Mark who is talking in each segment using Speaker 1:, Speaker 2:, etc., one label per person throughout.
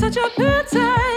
Speaker 1: comes, it just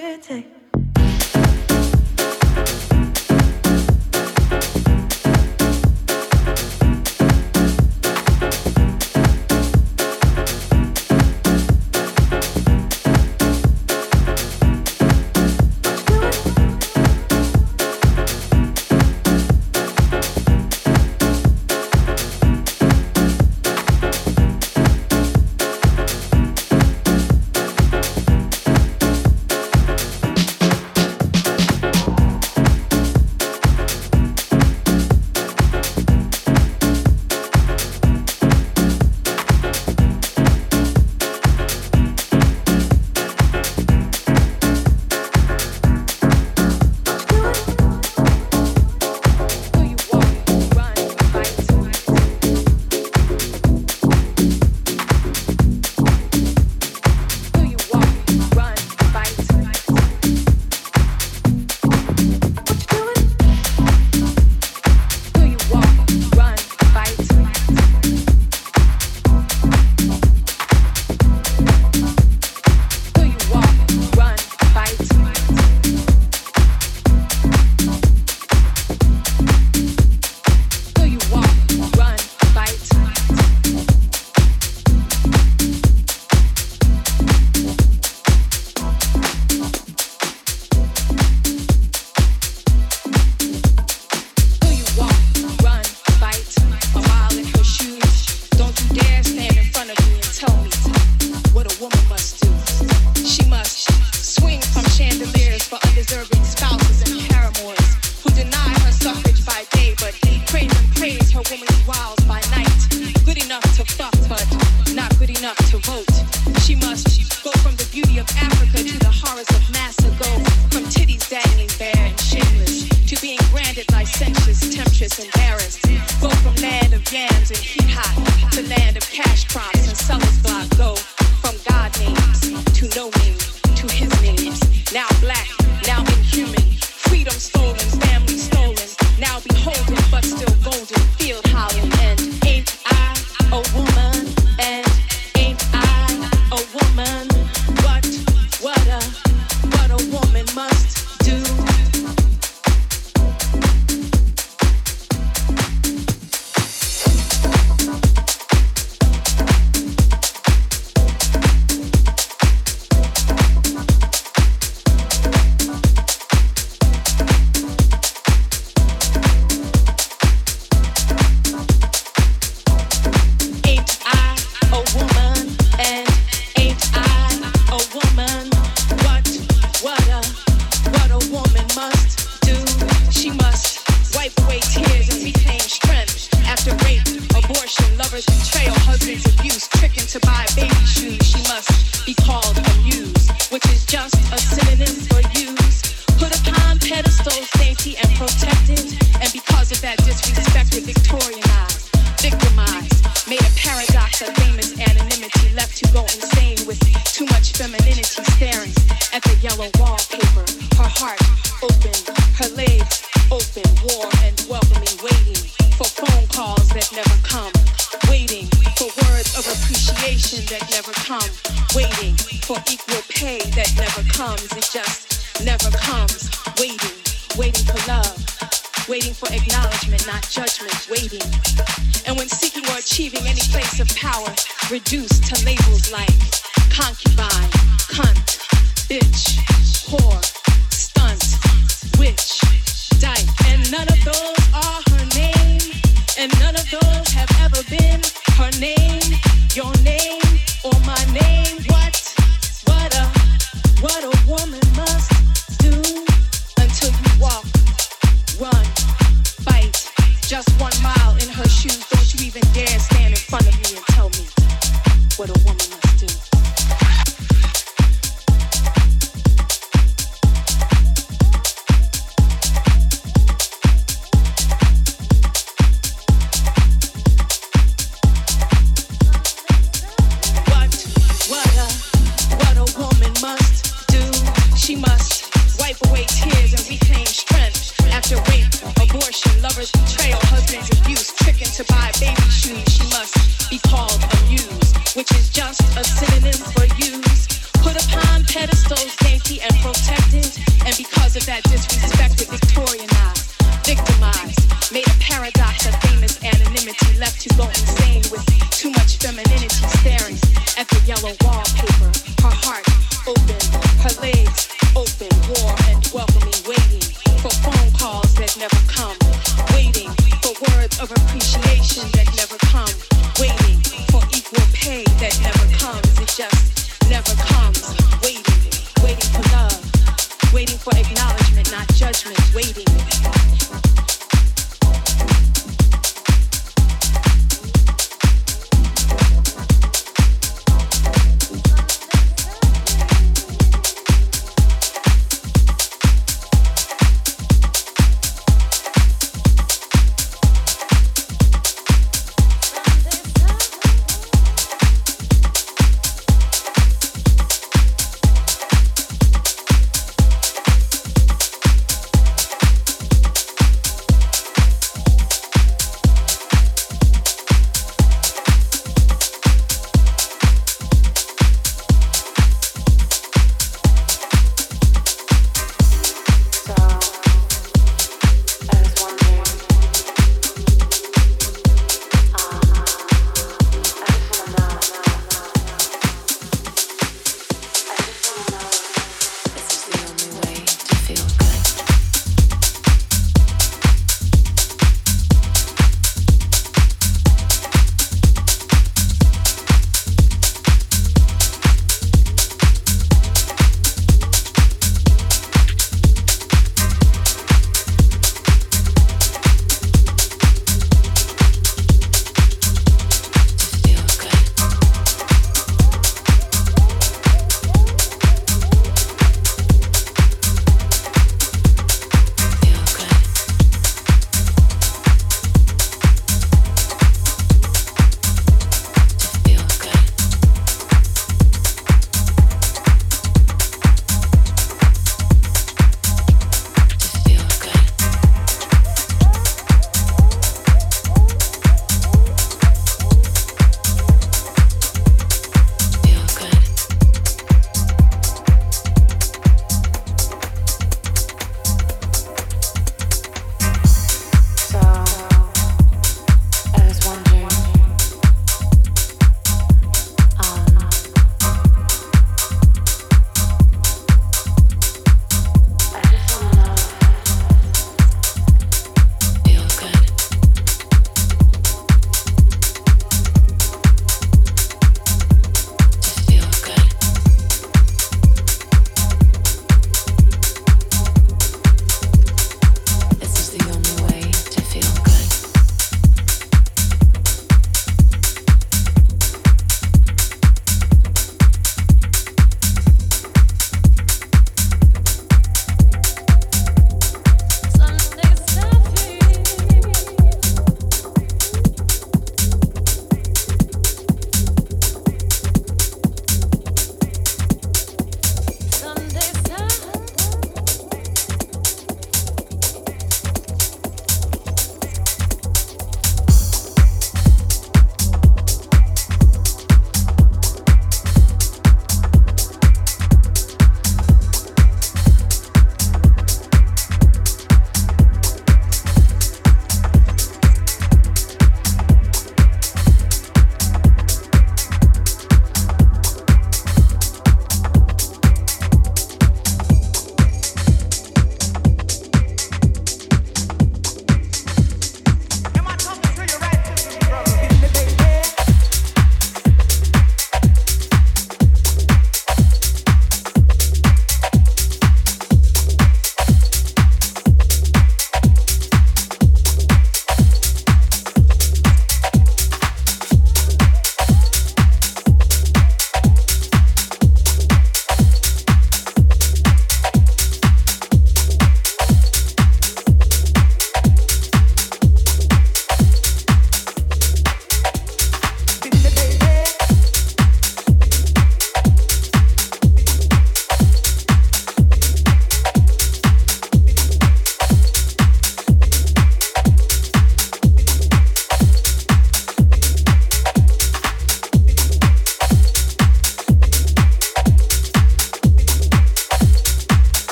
Speaker 1: comes. She must wipe away tears and reclaim strength after rape, abortion, lover's betrayal, husband's abuse, tricking to buy baby shoes. She must be called amuse, which is just a synonym for used. Put upon pedestals, dainty and protected, and because of that, disrespected, victorianized, victimized, made a paradox of famous anonymity left
Speaker 2: you
Speaker 3: going.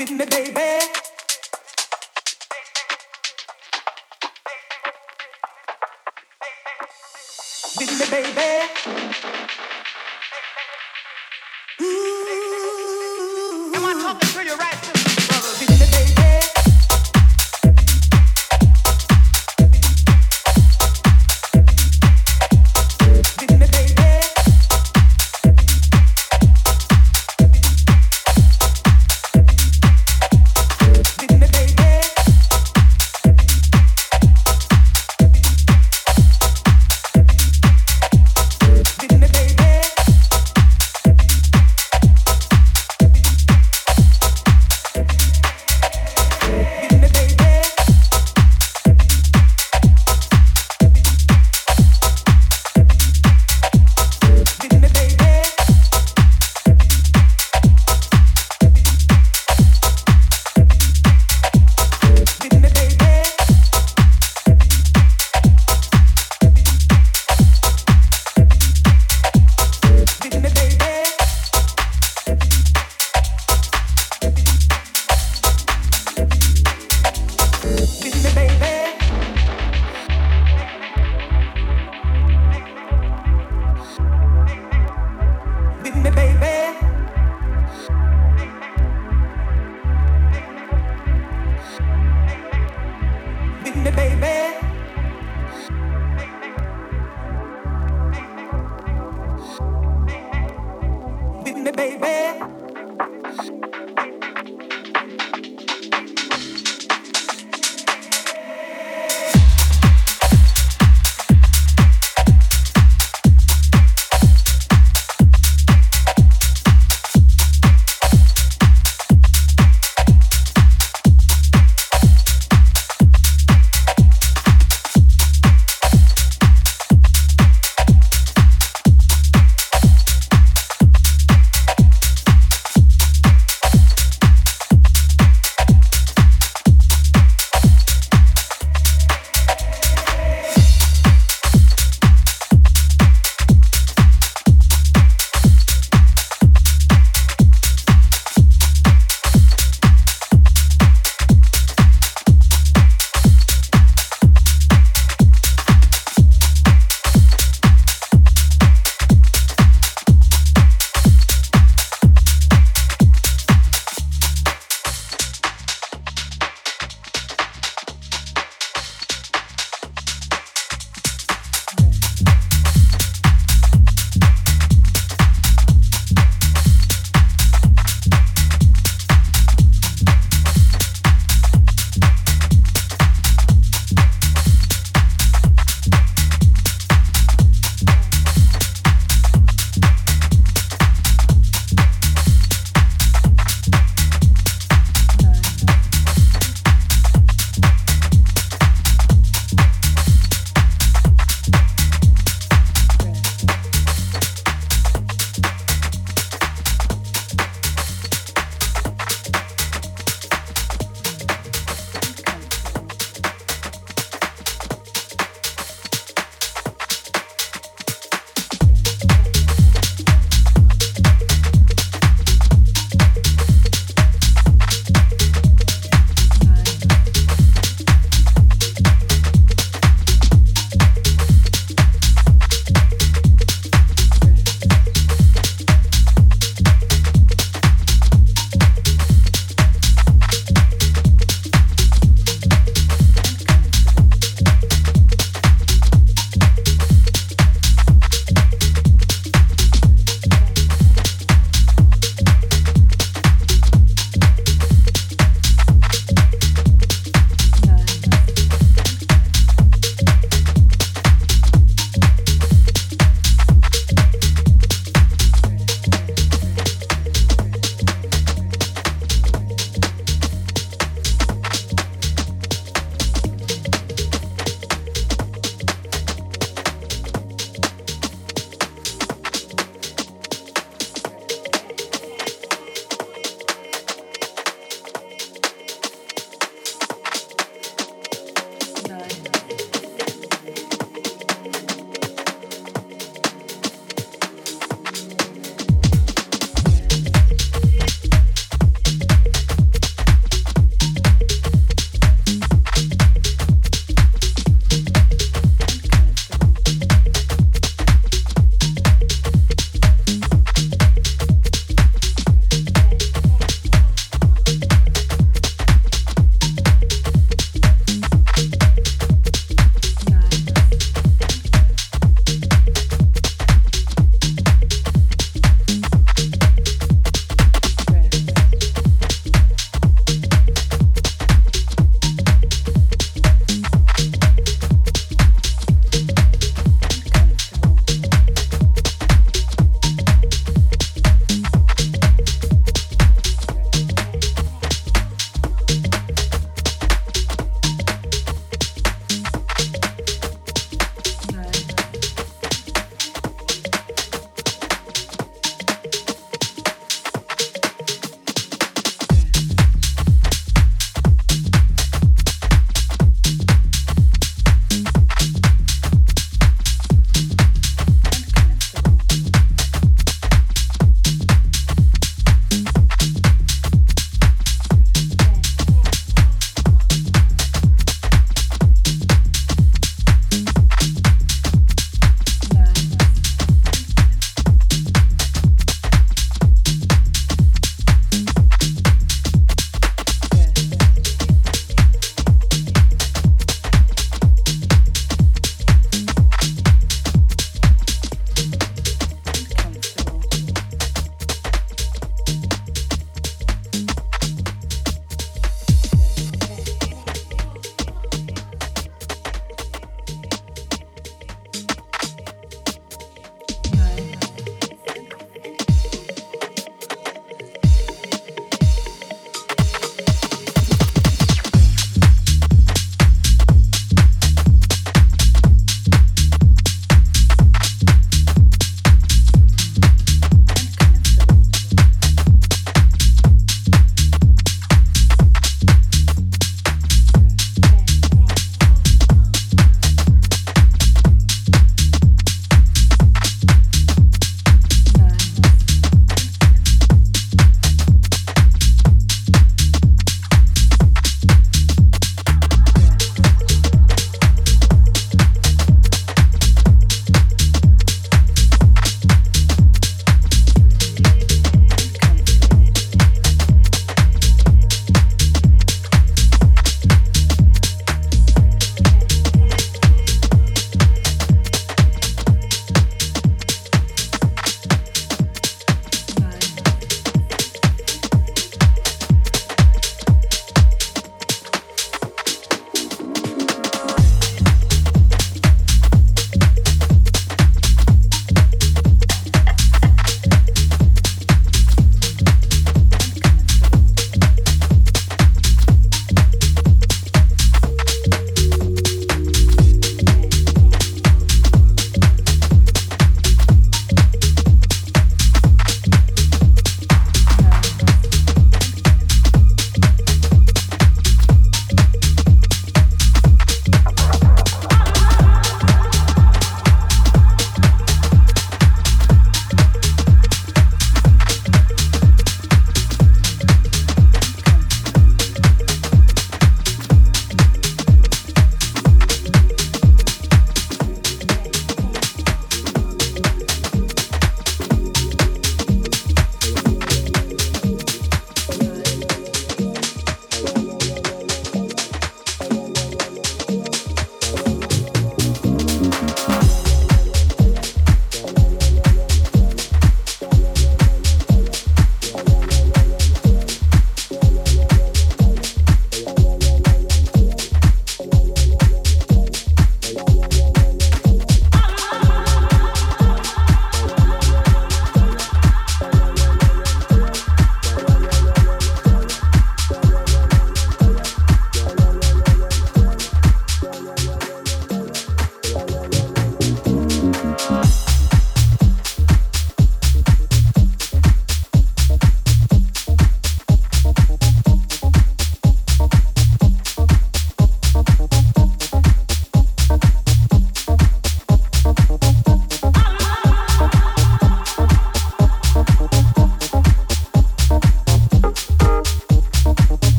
Speaker 3: with me, baby. With me, baby.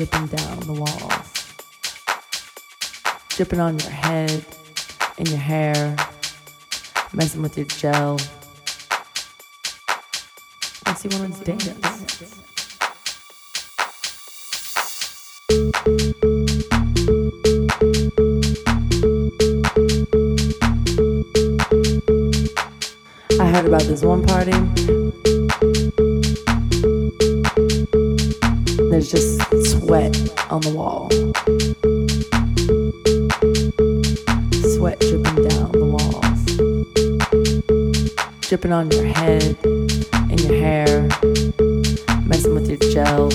Speaker 3: Dripping down the walls. Dripping on your head, and your hair, messing with your gel. You want to dance. about this one party. On the wall. Sweat dripping down the walls. Dripping on your head, and your hair, messing with your gel.